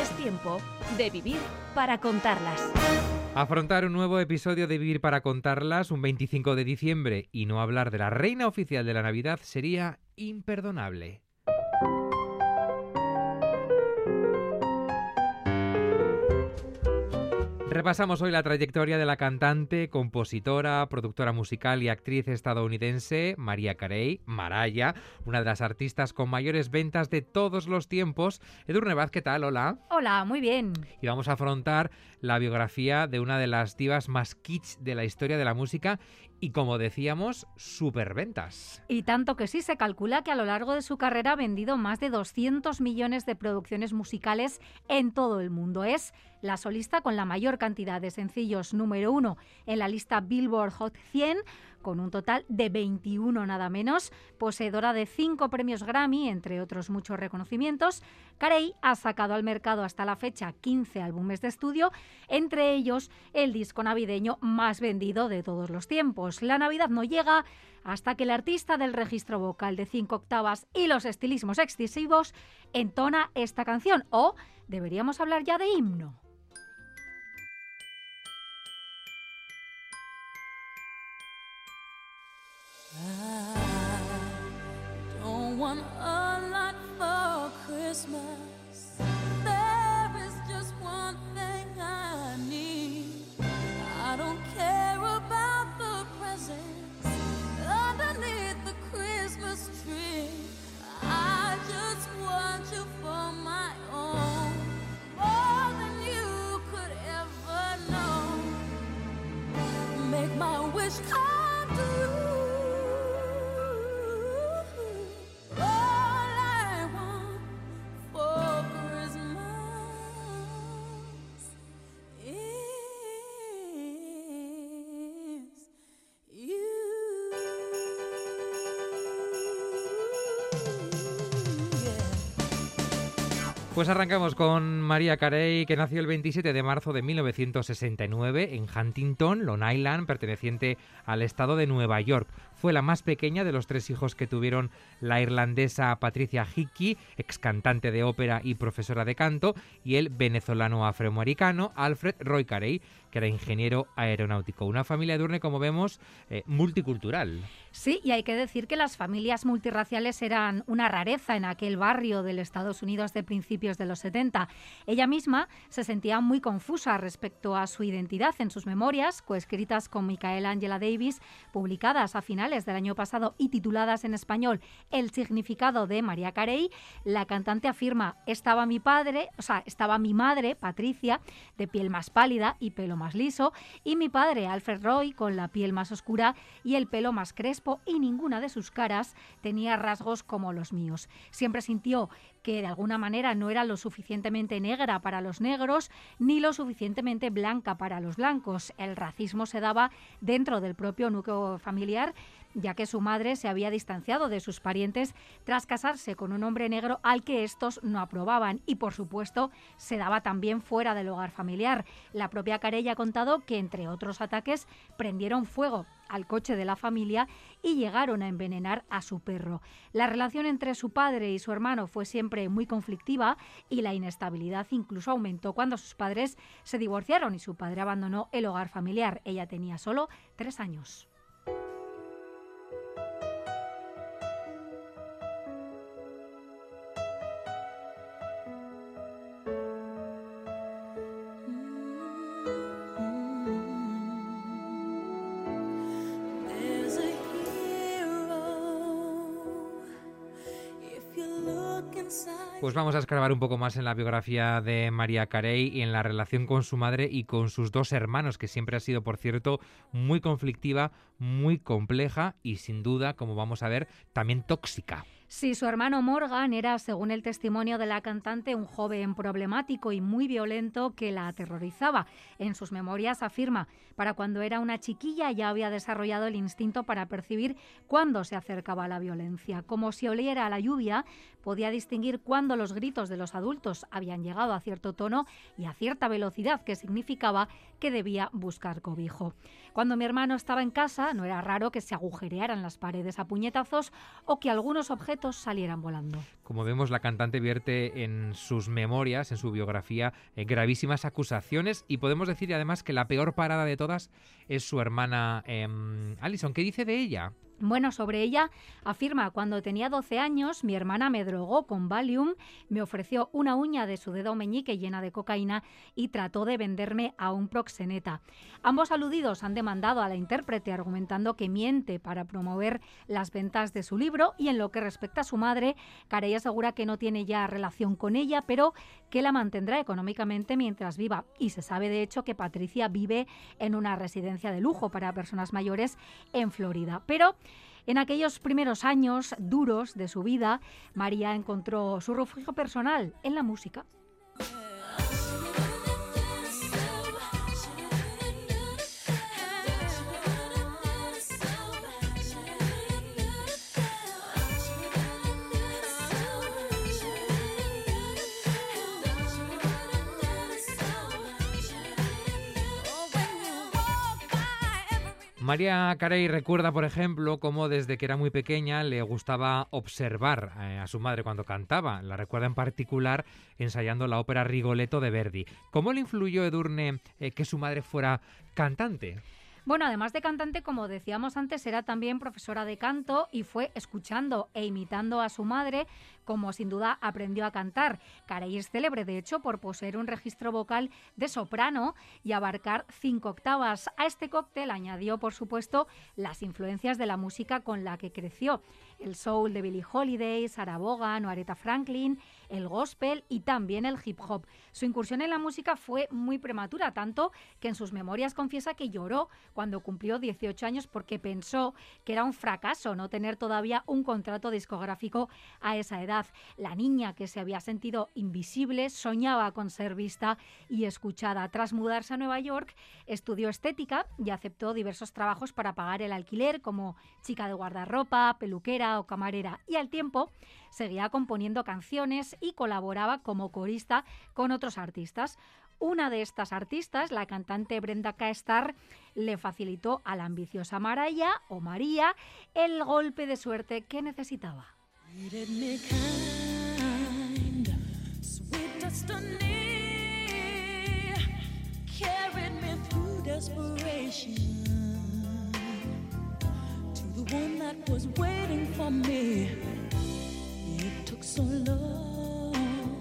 Es tiempo de vivir para contarlas. Afrontar un nuevo episodio de Vivir para contarlas un 25 de diciembre y no hablar de la reina oficial de la Navidad sería imperdonable. Repasamos hoy la trayectoria de la cantante, compositora, productora musical y actriz estadounidense María Carey, Maraya, una de las artistas con mayores ventas de todos los tiempos. Edurne Vaz, ¿qué tal? Hola. Hola, muy bien. Y vamos a afrontar la biografía de una de las divas más kitsch de la historia de la música y, como decíamos, superventas. Y tanto que sí se calcula que a lo largo de su carrera ha vendido más de 200 millones de producciones musicales en todo el mundo. Es la solista con la mayor cantidad de sencillos número uno en la lista Billboard Hot 100, con un total de 21 nada menos, poseedora de cinco premios Grammy, entre otros muchos reconocimientos. Carey ha sacado al mercado hasta la fecha 15 álbumes de estudio, entre ellos el disco navideño más vendido de todos los tiempos. La Navidad no llega hasta que el artista del registro vocal de cinco octavas y los estilismos excesivos entona esta canción, o deberíamos hablar ya de himno. Pues arrancamos con María Carey, que nació el 27 de marzo de 1969 en Huntington, Long Island, perteneciente al estado de Nueva York. Fue la más pequeña de los tres hijos que tuvieron la irlandesa Patricia Hickey, ex cantante de ópera y profesora de canto, y el venezolano afroamericano Alfred Roy Carey, que era ingeniero aeronáutico. Una familia de Urne, como vemos, eh, multicultural. Sí, y hay que decir que las familias multirraciales eran una rareza en aquel barrio del Estados Unidos de principios de los 70. Ella misma se sentía muy confusa respecto a su identidad en sus memorias, coescritas con Micaela Angela Davis, publicadas a finales del año pasado y tituladas en español El significado de María Carey. La cantante afirma, estaba mi padre, o sea, estaba mi madre, Patricia, de piel más pálida y pelo más liso, y mi padre, Alfred Roy, con la piel más oscura y el pelo más crespo, y ninguna de sus caras tenía rasgos como los míos. Siempre sintió que de alguna manera no era lo suficientemente negra para los negros ni lo suficientemente blanca para los blancos. El racismo se daba dentro del propio núcleo familiar, ya que su madre se había distanciado de sus parientes tras casarse con un hombre negro al que estos no aprobaban y por supuesto se daba también fuera del hogar familiar. La propia Carella ha contado que entre otros ataques prendieron fuego al coche de la familia y llegaron a envenenar a su perro. La relación entre su padre y su hermano fue siempre muy conflictiva y la inestabilidad incluso aumentó cuando sus padres se divorciaron y su padre abandonó el hogar familiar. Ella tenía solo tres años. Pues vamos a escarbar un poco más en la biografía de María Carey y en la relación con su madre y con sus dos hermanos, que siempre ha sido, por cierto, muy conflictiva, muy compleja y sin duda, como vamos a ver, también tóxica. Si su hermano Morgan era, según el testimonio de la cantante, un joven problemático y muy violento que la aterrorizaba. En sus memorias afirma, para cuando era una chiquilla ya había desarrollado el instinto para percibir cuándo se acercaba la violencia. Como si oliera a la lluvia, podía distinguir cuándo los gritos de los adultos habían llegado a cierto tono y a cierta velocidad, que significaba que debía buscar cobijo. Cuando mi hermano estaba en casa, no era raro que se agujerearan las paredes a puñetazos o que algunos objetos salieran volando. Como vemos, la cantante vierte en sus memorias, en su biografía, eh, gravísimas acusaciones y podemos decir además que la peor parada de todas es su hermana em, Alison. ¿Qué dice de ella? Bueno, sobre ella afirma, cuando tenía 12 años, mi hermana me drogó con Valium, me ofreció una uña de su dedo meñique llena de cocaína y trató de venderme a un proxeneta. Ambos aludidos han demandado a la intérprete argumentando que miente para promover las ventas de su libro y en lo que respecta a su madre, Carey asegura que no tiene ya relación con ella, pero que la mantendrá económicamente mientras viva. Y se sabe de hecho que Patricia vive en una residencia de lujo para personas mayores en Florida. Pero en aquellos primeros años duros de su vida, María encontró su refugio personal en la música. María Carey recuerda, por ejemplo, cómo desde que era muy pequeña le gustaba observar eh, a su madre cuando cantaba. La recuerda en particular ensayando la ópera Rigoletto de Verdi. ¿Cómo le influyó Edurne eh, que su madre fuera cantante? Bueno, además de cantante, como decíamos antes, era también profesora de canto y fue escuchando e imitando a su madre como sin duda aprendió a cantar. Carey es célebre, de hecho, por poseer un registro vocal de soprano y abarcar cinco octavas. A este cóctel añadió, por supuesto, las influencias de la música con la que creció. El soul de Billie Holiday, Sarah Vaughan o Aretha Franklin, el gospel y también el hip hop. Su incursión en la música fue muy prematura, tanto que en sus memorias confiesa que lloró cuando cumplió 18 años porque pensó que era un fracaso no tener todavía un contrato discográfico a esa edad. La niña que se había sentido invisible soñaba con ser vista y escuchada. Tras mudarse a Nueva York, estudió estética y aceptó diversos trabajos para pagar el alquiler como chica de guardarropa, peluquera o camarera y al tiempo seguía componiendo canciones y colaboraba como corista con otros artistas. Una de estas artistas, la cantante Brenda. Starr, le facilitó a la ambiciosa Maraya o María el golpe de suerte que necesitaba.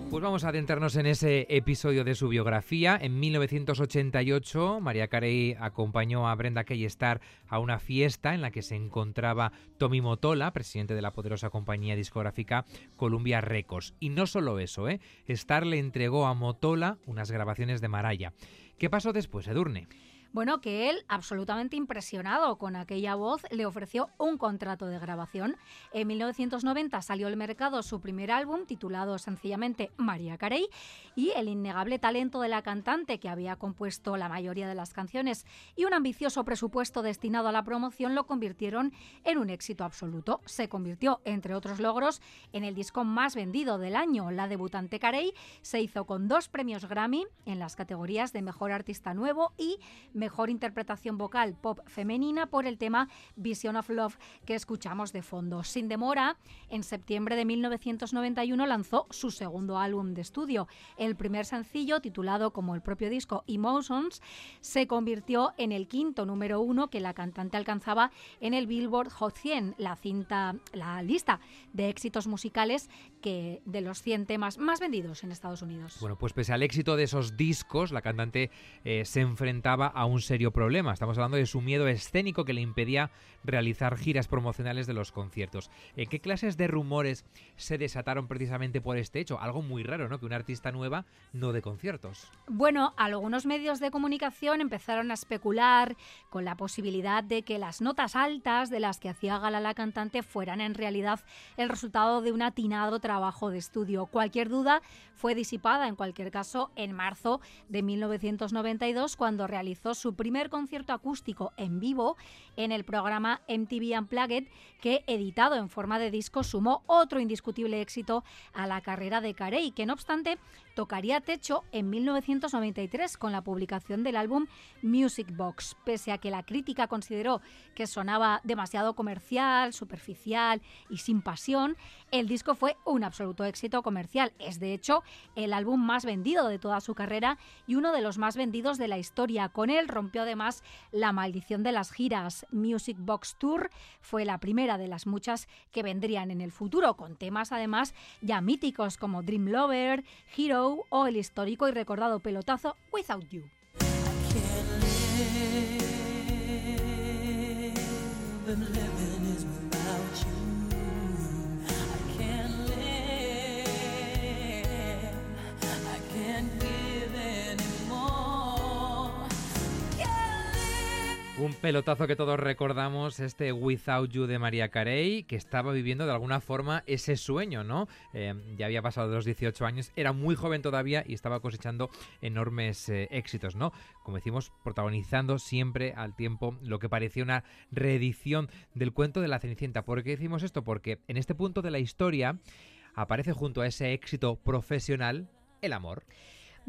Pues vamos a adentrarnos en ese episodio de su biografía. En 1988, María Carey acompañó a Brenda Kay Starr a una fiesta en la que se encontraba Tommy Motola, presidente de la poderosa compañía discográfica Columbia Records. Y no solo eso, ¿eh? Starr le entregó a Motola unas grabaciones de Maraya. ¿Qué pasó después, Edurne? Bueno, que él, absolutamente impresionado con aquella voz, le ofreció un contrato de grabación. En 1990 salió al mercado su primer álbum, titulado sencillamente María Carey, y el innegable talento de la cantante, que había compuesto la mayoría de las canciones, y un ambicioso presupuesto destinado a la promoción lo convirtieron en un éxito absoluto. Se convirtió, entre otros logros, en el disco más vendido del año. La debutante Carey se hizo con dos premios Grammy en las categorías de Mejor Artista Nuevo y mejor interpretación vocal pop femenina por el tema Vision of Love que escuchamos de fondo. Sin demora, en septiembre de 1991 lanzó su segundo álbum de estudio. El primer sencillo, titulado como el propio disco Emotions, se convirtió en el quinto número uno que la cantante alcanzaba en el Billboard Hot 100, la cinta, la lista de éxitos musicales que de los 100 temas más vendidos en Estados Unidos. Bueno, pues pese al éxito de esos discos, la cantante eh, se enfrentaba a un serio problema. Estamos hablando de su miedo escénico que le impedía realizar giras promocionales de los conciertos. ¿En qué clases de rumores se desataron precisamente por este hecho? Algo muy raro, ¿no? Que una artista nueva no de conciertos. Bueno, algunos medios de comunicación empezaron a especular con la posibilidad de que las notas altas de las que hacía gala la cantante fueran en realidad el resultado de un atinado trabajo de estudio. Cualquier duda fue disipada, en cualquier caso, en marzo de 1992, cuando realizó su primer concierto acústico en vivo en el programa MTV Unplugged, que editado en forma de disco sumó otro indiscutible éxito a la carrera de Carey, que no obstante tocaría techo en 1993 con la publicación del álbum Music Box. Pese a que la crítica consideró que sonaba demasiado comercial, superficial y sin pasión, el disco fue un absoluto éxito comercial. Es de hecho el álbum más vendido de toda su carrera y uno de los más vendidos de la historia. Con él rompió además la maldición de las giras. Music Box Tour fue la primera de las muchas que vendrían en el futuro, con temas además ya míticos como Dream Lover, Hero, o el histórico y recordado pelotazo Without You. Pelotazo que todos recordamos, este Without You de María Carey, que estaba viviendo de alguna forma ese sueño, ¿no? Eh, ya había pasado los 18 años, era muy joven todavía y estaba cosechando enormes eh, éxitos, ¿no? Como decimos, protagonizando siempre al tiempo lo que parecía una reedición del cuento de la Cenicienta. ¿Por qué decimos esto? Porque en este punto de la historia aparece junto a ese éxito profesional el amor.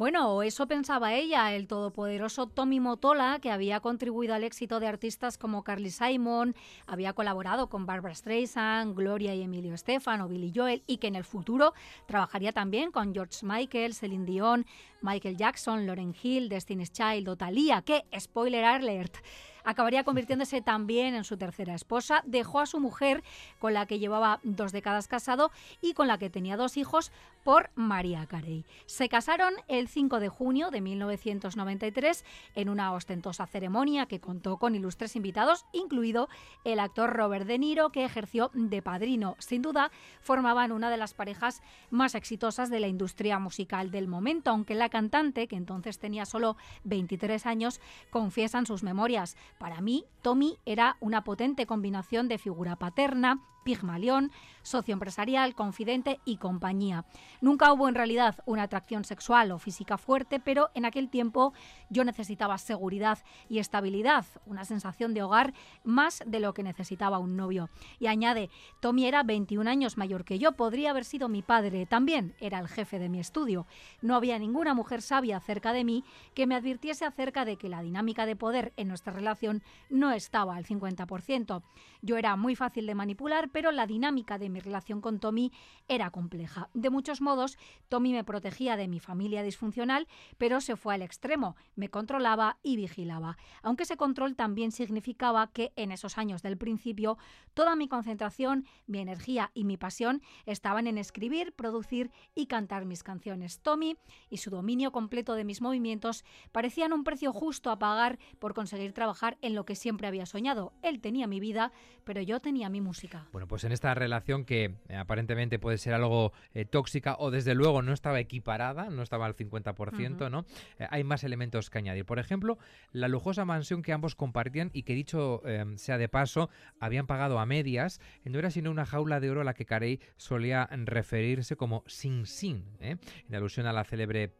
Bueno, eso pensaba ella, el todopoderoso Tommy Motola, que había contribuido al éxito de artistas como Carly Simon, había colaborado con Barbara Streisand, Gloria y Emilio Estefan o Billy Joel, y que en el futuro trabajaría también con George Michael, Celine Dion, Michael Jackson, Lauren Hill, Destiny's Child o Thalía, que, spoiler alert, acabaría convirtiéndose también en su tercera esposa. Dejó a su mujer, con la que llevaba dos décadas casado y con la que tenía dos hijos, por María Carey. Se casaron el 5 de junio de 1993 en una ostentosa ceremonia que contó con ilustres invitados, incluido el actor Robert De Niro, que ejerció de padrino. Sin duda, formaban una de las parejas más exitosas de la industria musical del momento, aunque la cantante, que entonces tenía solo 23 años, confiesa en sus memorias. Para mí, Tommy era una potente combinación de figura paterna, Pigmalión, socio empresarial, confidente y compañía. Nunca hubo en realidad una atracción sexual o física fuerte, pero en aquel tiempo yo necesitaba seguridad y estabilidad, una sensación de hogar más de lo que necesitaba un novio. Y añade, Tommy era 21 años mayor que yo, podría haber sido mi padre, también era el jefe de mi estudio. No había ninguna mujer sabia cerca de mí que me advirtiese acerca de que la dinámica de poder en nuestra relación no estaba al 50%. Yo era muy fácil de manipular, pero la dinámica de mi relación con Tommy era compleja. De muchos modos, Tommy me protegía de mi familia disfuncional, pero se fue al extremo, me controlaba y vigilaba. Aunque ese control también significaba que en esos años del principio toda mi concentración, mi energía y mi pasión estaban en escribir, producir y cantar mis canciones. Tommy y su dominio completo de mis movimientos parecían un precio justo a pagar por conseguir trabajar en lo que siempre había soñado. Él tenía mi vida, pero yo tenía mi música. Pues en esta relación que eh, aparentemente puede ser algo eh, tóxica o desde luego no estaba equiparada, no estaba al 50%, ¿no? Eh, hay más elementos que añadir. Por ejemplo, la lujosa mansión que ambos compartían y que dicho sea de paso, habían pagado a medias, no era sino una jaula de oro a la que Carey solía referirse como Sin Sin, en alusión a la célebre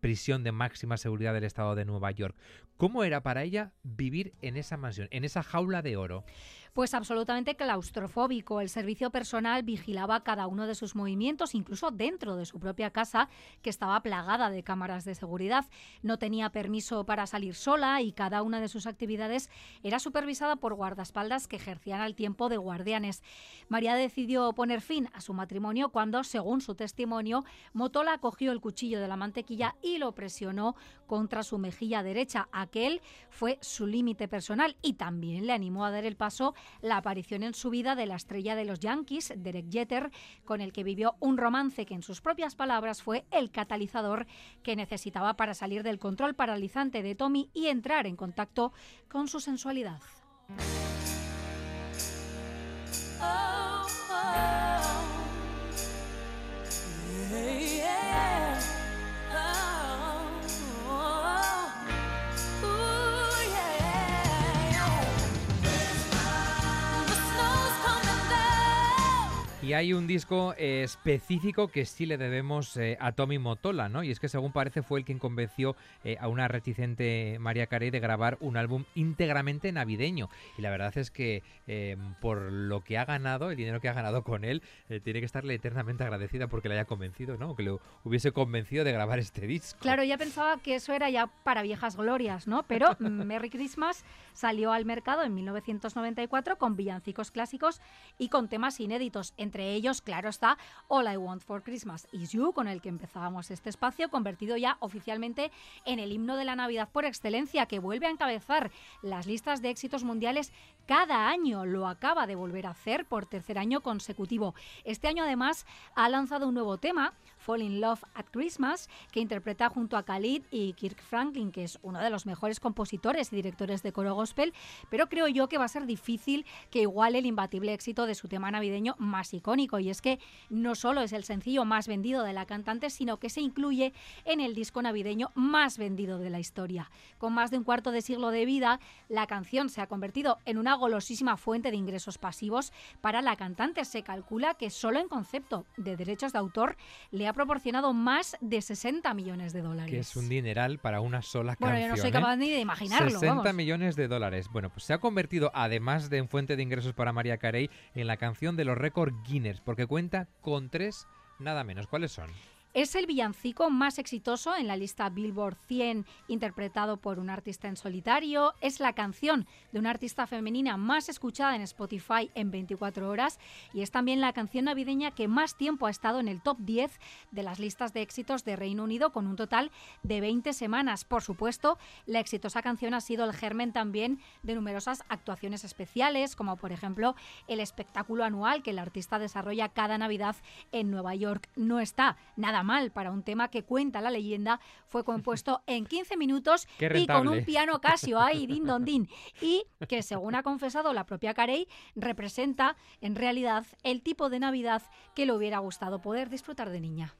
prisión de máxima seguridad del estado de Nueva York. ¿Cómo era para ella vivir en esa mansión, en esa jaula de oro? Pues absolutamente claustrofóbico. El servicio personal vigilaba cada uno de sus movimientos, incluso dentro de su propia casa, que estaba plagada de cámaras de seguridad. No tenía permiso para salir sola y cada una de sus actividades era supervisada por guardaespaldas que ejercían al tiempo de guardianes. María decidió poner fin a su matrimonio cuando, según su testimonio, Motola cogió el cuchillo de la mantequilla y lo presionó contra su mejilla derecha. Aquel fue su límite personal y también le animó a dar el paso la aparición en su vida de la estrella de los Yankees, Derek Jeter, con el que vivió un romance que en sus propias palabras fue el catalizador que necesitaba para salir del control paralizante de Tommy y entrar en contacto con su sensualidad. Oh. Y hay un disco eh, específico que sí le debemos eh, a Tommy Motola, ¿no? Y es que según parece fue el quien convenció eh, a una reticente María Carey de grabar un álbum íntegramente navideño. Y la verdad es que por lo que ha ganado, el dinero que ha ganado con él, tiene que estarle eternamente agradecida porque le haya convencido, ¿no? Que le hubiese convencido de grabar este disco. Claro, ya pensaba que eso era ya para viejas glorias, ¿no? Pero Merry Christmas salió al mercado en 1994 con villancicos clásicos y con temas inéditos, entre entre ellos, claro está, All I Want for Christmas Is You, con el que empezábamos este espacio, convertido ya oficialmente en el himno de la Navidad por excelencia, que vuelve a encabezar las listas de éxitos mundiales cada año. Lo acaba de volver a hacer por tercer año consecutivo. Este año además ha lanzado un nuevo tema, Fall in Love at Christmas, que interpreta junto a Khalid y Kirk Franklin, que es uno de los mejores compositores y directores de coro gospel, pero creo yo que va a ser difícil que iguale el imbatible éxito de su tema navideño más icónico, y es que no solo es el sencillo más vendido de la cantante, sino que se incluye en el disco navideño más vendido de la historia. Con más de un cuarto de siglo de vida, la canción se ha convertido en una golosísima fuente de ingresos pasivos para la cantante. Se calcula que solo en concepto de derechos de autor le ha proporcionado más de 60 millones de dólares. Que es un dineral para una sola canción. Bueno, yo no soy capaz ¿eh? ni de imaginarlo. 60 millones de dólares. Bueno, pues se ha convertido, además de en fuente de ingresos para María Carey, en la canción de los récords Guinness, porque cuenta con tres nada menos. ¿Cuáles son? Es el villancico más exitoso en la lista Billboard 100 interpretado por un artista en solitario. Es la canción de una artista femenina más escuchada en Spotify en 24 horas y es también la canción navideña que más tiempo ha estado en el top 10 de las listas de éxitos de Reino Unido con un total de 20 semanas. Por supuesto, la exitosa canción ha sido el germen también de numerosas actuaciones especiales, como por ejemplo el espectáculo anual que el artista desarrolla cada Navidad en Nueva York. No está nada mal para un tema que cuenta la leyenda, fue compuesto en 15 minutos y con un piano Casio. Ahí, din don din, y que según ha confesado la propia Carey, representa en realidad el tipo de Navidad que le hubiera gustado poder disfrutar de niña.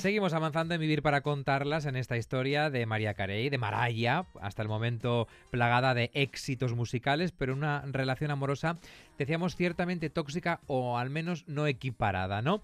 Seguimos avanzando en Vivir para contarlas en esta historia de María Carey, de Maraya, hasta el momento plagada de éxitos musicales, pero una relación amorosa, decíamos, ciertamente tóxica o al menos no equiparada, ¿no?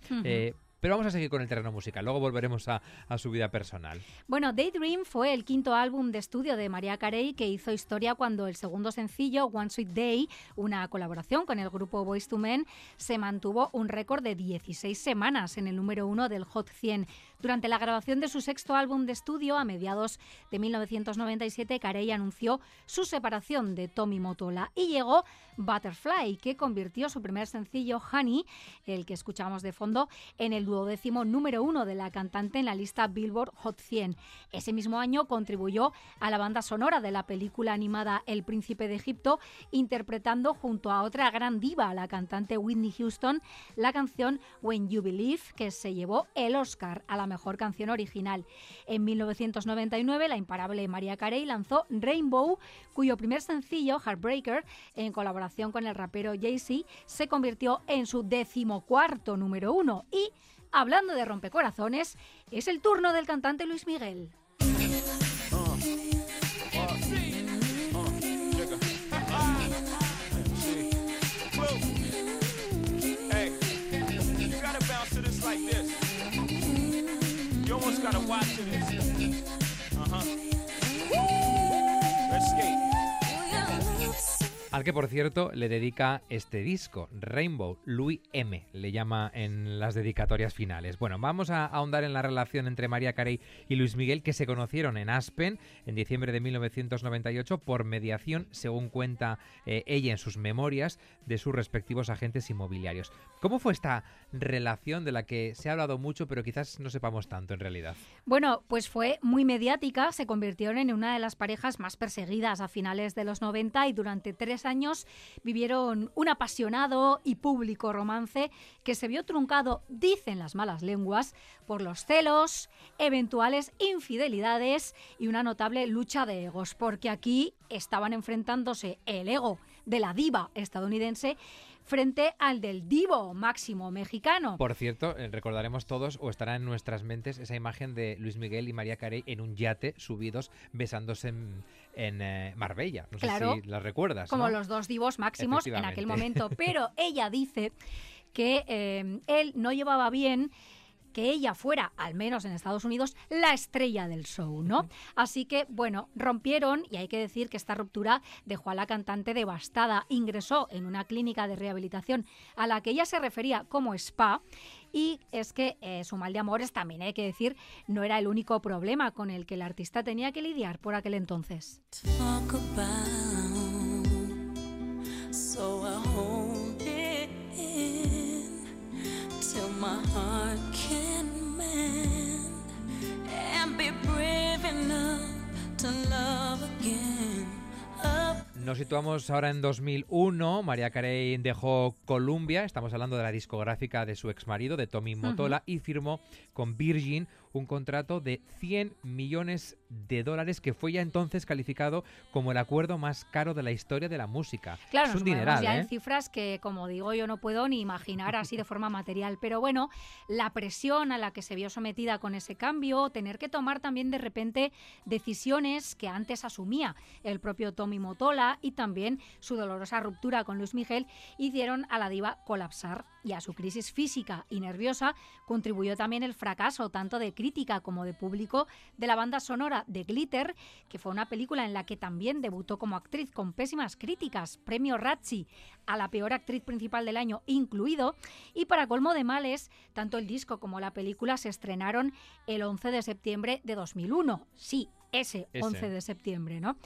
Pero vamos a seguir con el terreno musical, luego volveremos a, su vida personal. Bueno, Daydream fue el quinto álbum de estudio de María Carey que hizo historia cuando el segundo sencillo, One Sweet Day, una colaboración con el grupo Boys to Men, se mantuvo un récord de 16 semanas en el número uno del Hot 100. Durante la grabación de su sexto álbum de estudio, a mediados de 1997, Carey anunció su separación de Tommy Motola y llegó Butterfly, que convirtió su primer sencillo, Honey, el que escuchamos de fondo, en el duodécimo número uno de la cantante en la lista Billboard Hot 100. Ese mismo año contribuyó a la banda sonora de la película animada El Príncipe de Egipto, interpretando junto a otra gran diva, la cantante Whitney Houston, la canción When You Believe, que se llevó el Oscar a la mejor canción original. En 1999, la imparable María Carey lanzó Rainbow, cuyo primer sencillo, Heartbreaker, en colaboración con el rapero Jay-Z, se convirtió en su decimocuarto número uno y Hablando de rompecorazones, es el turno del cantante Luis Miguel. gotta watch it. Al que, por cierto, le dedica este disco, Rainbow, Louis M, le llama en las dedicatorias finales. Bueno, vamos a ahondar en la relación entre María Carey y Luis Miguel, que se conocieron en Aspen en diciembre de 1998 por mediación, según cuenta eh, ella en sus memorias, de sus respectivos agentes inmobiliarios. ¿Cómo fue esta relación de la que se ha hablado mucho, pero quizás no sepamos tanto en realidad? Bueno, pues fue muy mediática, se convirtieron en una de las parejas más perseguidas a finales de los 90 y durante tres años vivieron un apasionado y público romance que se vio truncado, dicen las malas lenguas, por los celos, eventuales infidelidades y una notable lucha de egos, porque aquí estaban enfrentándose el ego de la diva estadounidense frente al del divo máximo mexicano. Por cierto, eh, recordaremos todos o estará en nuestras mentes esa imagen de Luis Miguel y María Carey en un yate subidos besándose en, eh, Marbella. No sé si las recuerdas. Como los dos divos máximos en aquel momento. Pero ella dice que eh, él no llevaba bien que ella fuera, al menos en Estados Unidos, la estrella del show, ¿no? Así que, bueno, rompieron y hay que decir que esta ruptura dejó a la cantante devastada. Ingresó en una clínica de rehabilitación a la que ella se refería como spa y es que eh, su mal de amores, también hay que decir, no era el único problema con el que el artista tenía que lidiar por aquel entonces. Nos situamos ahora en 2001. María Carey dejó Columbia, estamos hablando de la discográfica de su ex marido, de Tommy Motola, y firmó con Virgin un contrato de 100 millones de dólares que fue ya entonces calificado como el acuerdo más caro de la historia de la música. Claro, es un dineral, ya en ¿eh? cifras que, como digo, yo no puedo ni imaginar así de forma material. Pero bueno, la presión a la que se vio sometida con ese cambio, tener que tomar también de repente decisiones que antes asumía el propio Tommy Motola y también su dolorosa ruptura con Luis Miguel hicieron a la diva colapsar y a su crisis física y nerviosa contribuyó también el fracaso tanto de crítica como de público de la banda sonora de Glitter, que fue una película en la que también debutó como actriz con pésimas críticas, premio Razzie a la peor actriz principal del año incluido, y para colmo de males, tanto el disco como la película se estrenaron el 11 de septiembre de 2001. Sí, ese 11 de septiembre, ¿no?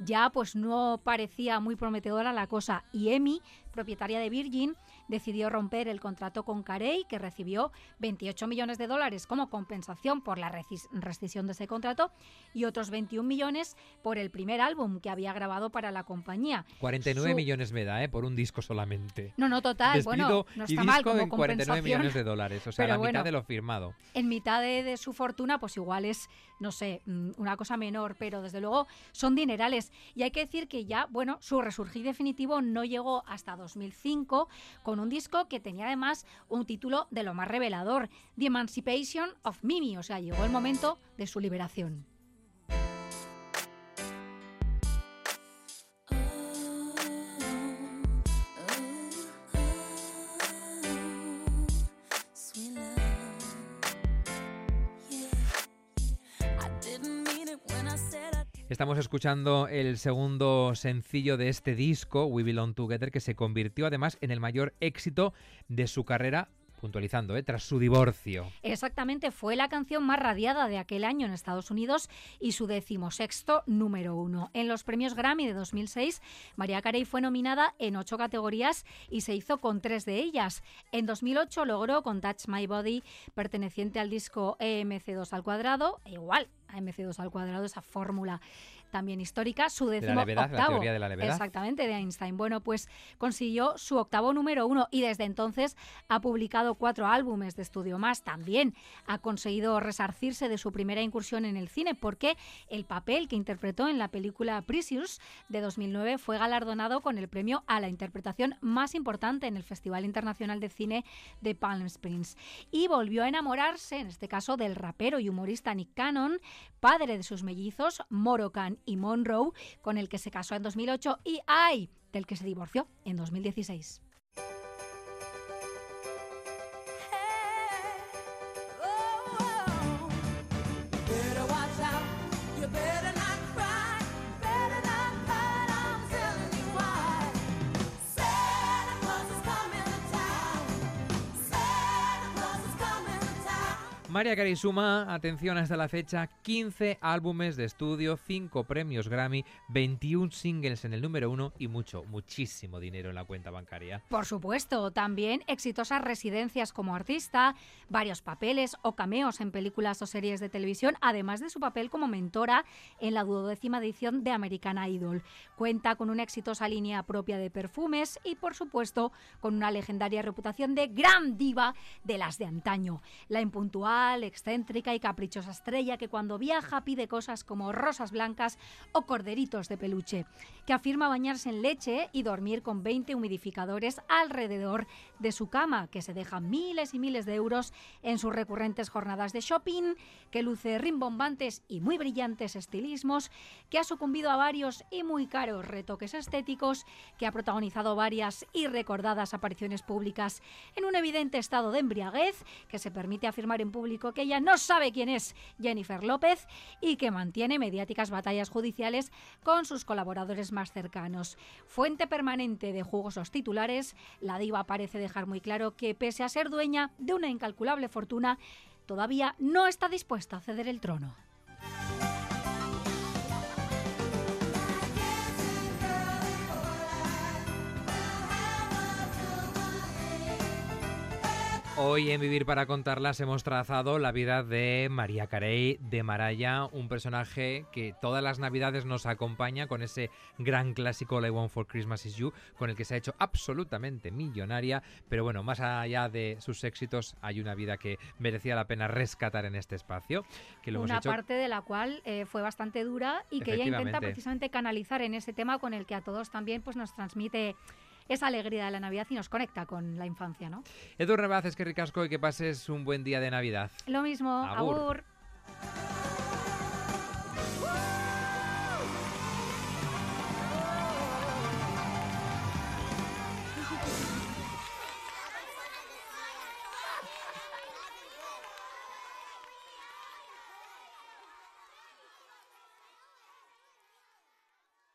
Ya pues no parecía muy prometedora la cosa y Emi, propietaria de Virgin, decidió romper el contrato con Carey, que recibió 28 millones de dólares como compensación por la rescisión de ese contrato y otros 21 millones por el primer álbum que había grabado para la compañía. 49 millones me da, ¿eh? Por un disco solamente. No, no, total. bueno, no está mal como en 49 millones de dólares, o sea, la mitad de lo firmado. En mitad de su fortuna, pues igual es, no sé, mm, una cosa menor, pero desde luego son dinerales. Y hay que decir que ya, bueno, su resurgir definitivo no llegó hasta 2005 con un disco que tenía además un título de lo más revelador, The Emancipation of Mimi, o sea, llegó el momento de su liberación. Estamos escuchando el segundo sencillo de este disco, We Belong Together, que se convirtió además en el mayor éxito de su carrera puntualizando, ¿eh? tras su divorcio. Exactamente, fue la canción más radiada de aquel año en Estados Unidos y su decimosexto número uno. En los premios Grammy de 2006, María Carey fue nominada en ocho categorías y se hizo con tres de ellas. En 2008 logró con Touch My Body, perteneciente al disco EMC2 al cuadrado, e igual AMC2 al cuadrado, esa fórmula también histórica, su décimo octavo. La teoría de la levedad. Exactamente, de Einstein. Bueno, pues consiguió su octavo número uno y desde entonces ha publicado cuatro álbumes de estudio más. También ha conseguido resarcirse de su primera incursión en el cine porque el papel que interpretó en la película Precious de 2009 fue galardonado con el premio a la interpretación más importante en el Festival Internacional de Cine de Palm Springs. Y volvió a enamorarse, en este caso, del rapero y humorista Nick Cannon, padre de sus mellizos, Morocan y Monroe, con el que se casó en 2008 y ay, del que se divorció en 2016. María Carey suma, atención hasta la fecha, 15 álbumes de estudio, 5 premios Grammy, 21 singles en el número 1 y mucho, muchísimo dinero en la cuenta bancaria. Por supuesto, también exitosas residencias como artista, varios papeles o cameos en películas o series de televisión, además de su papel como mentora en la duodécima edición de American Idol. Cuenta con una exitosa línea propia de perfumes y, por supuesto, con una legendaria reputación de gran diva de las de antaño. La impuntual excéntrica y caprichosa estrella que cuando viaja pide cosas como rosas blancas o corderitos de peluche, que afirma bañarse en leche y dormir con 20 humidificadores alrededor de su cama, que se deja miles y miles de euros en sus recurrentes jornadas de shopping, que luce rimbombantes y muy brillantes estilismos, que ha sucumbido a varios y muy caros retoques estéticos, que ha protagonizado varias y recordadas apariciones públicas en un evidente estado de embriaguez, que se permite afirmar en público que ella no sabe quién es Jennifer López y que mantiene mediáticas batallas judiciales con sus colaboradores más cercanos. Fuente permanente de jugosos titulares, la diva parece dejar muy claro que pese a ser dueña de una incalculable fortuna, todavía no está dispuesta a ceder el trono. Hoy en Vivir para contarlas hemos trazado la vida de María Carey de Maraya, un personaje que todas las navidades nos acompaña con ese gran clásico All I Want for Christmas Is You, con el que se ha hecho absolutamente millonaria, pero bueno, más allá de sus éxitos hay una vida que merecía la pena rescatar en este espacio. Que lo una hemos hecho... parte de la cual eh, fue bastante dura y que ella intenta precisamente canalizar en ese tema con el que a todos también pues, nos transmite esa alegría de la Navidad y nos conecta con la infancia, ¿no? Edu Rebaz, es que ricasco y que pases un buen día de Navidad. Lo mismo, agur.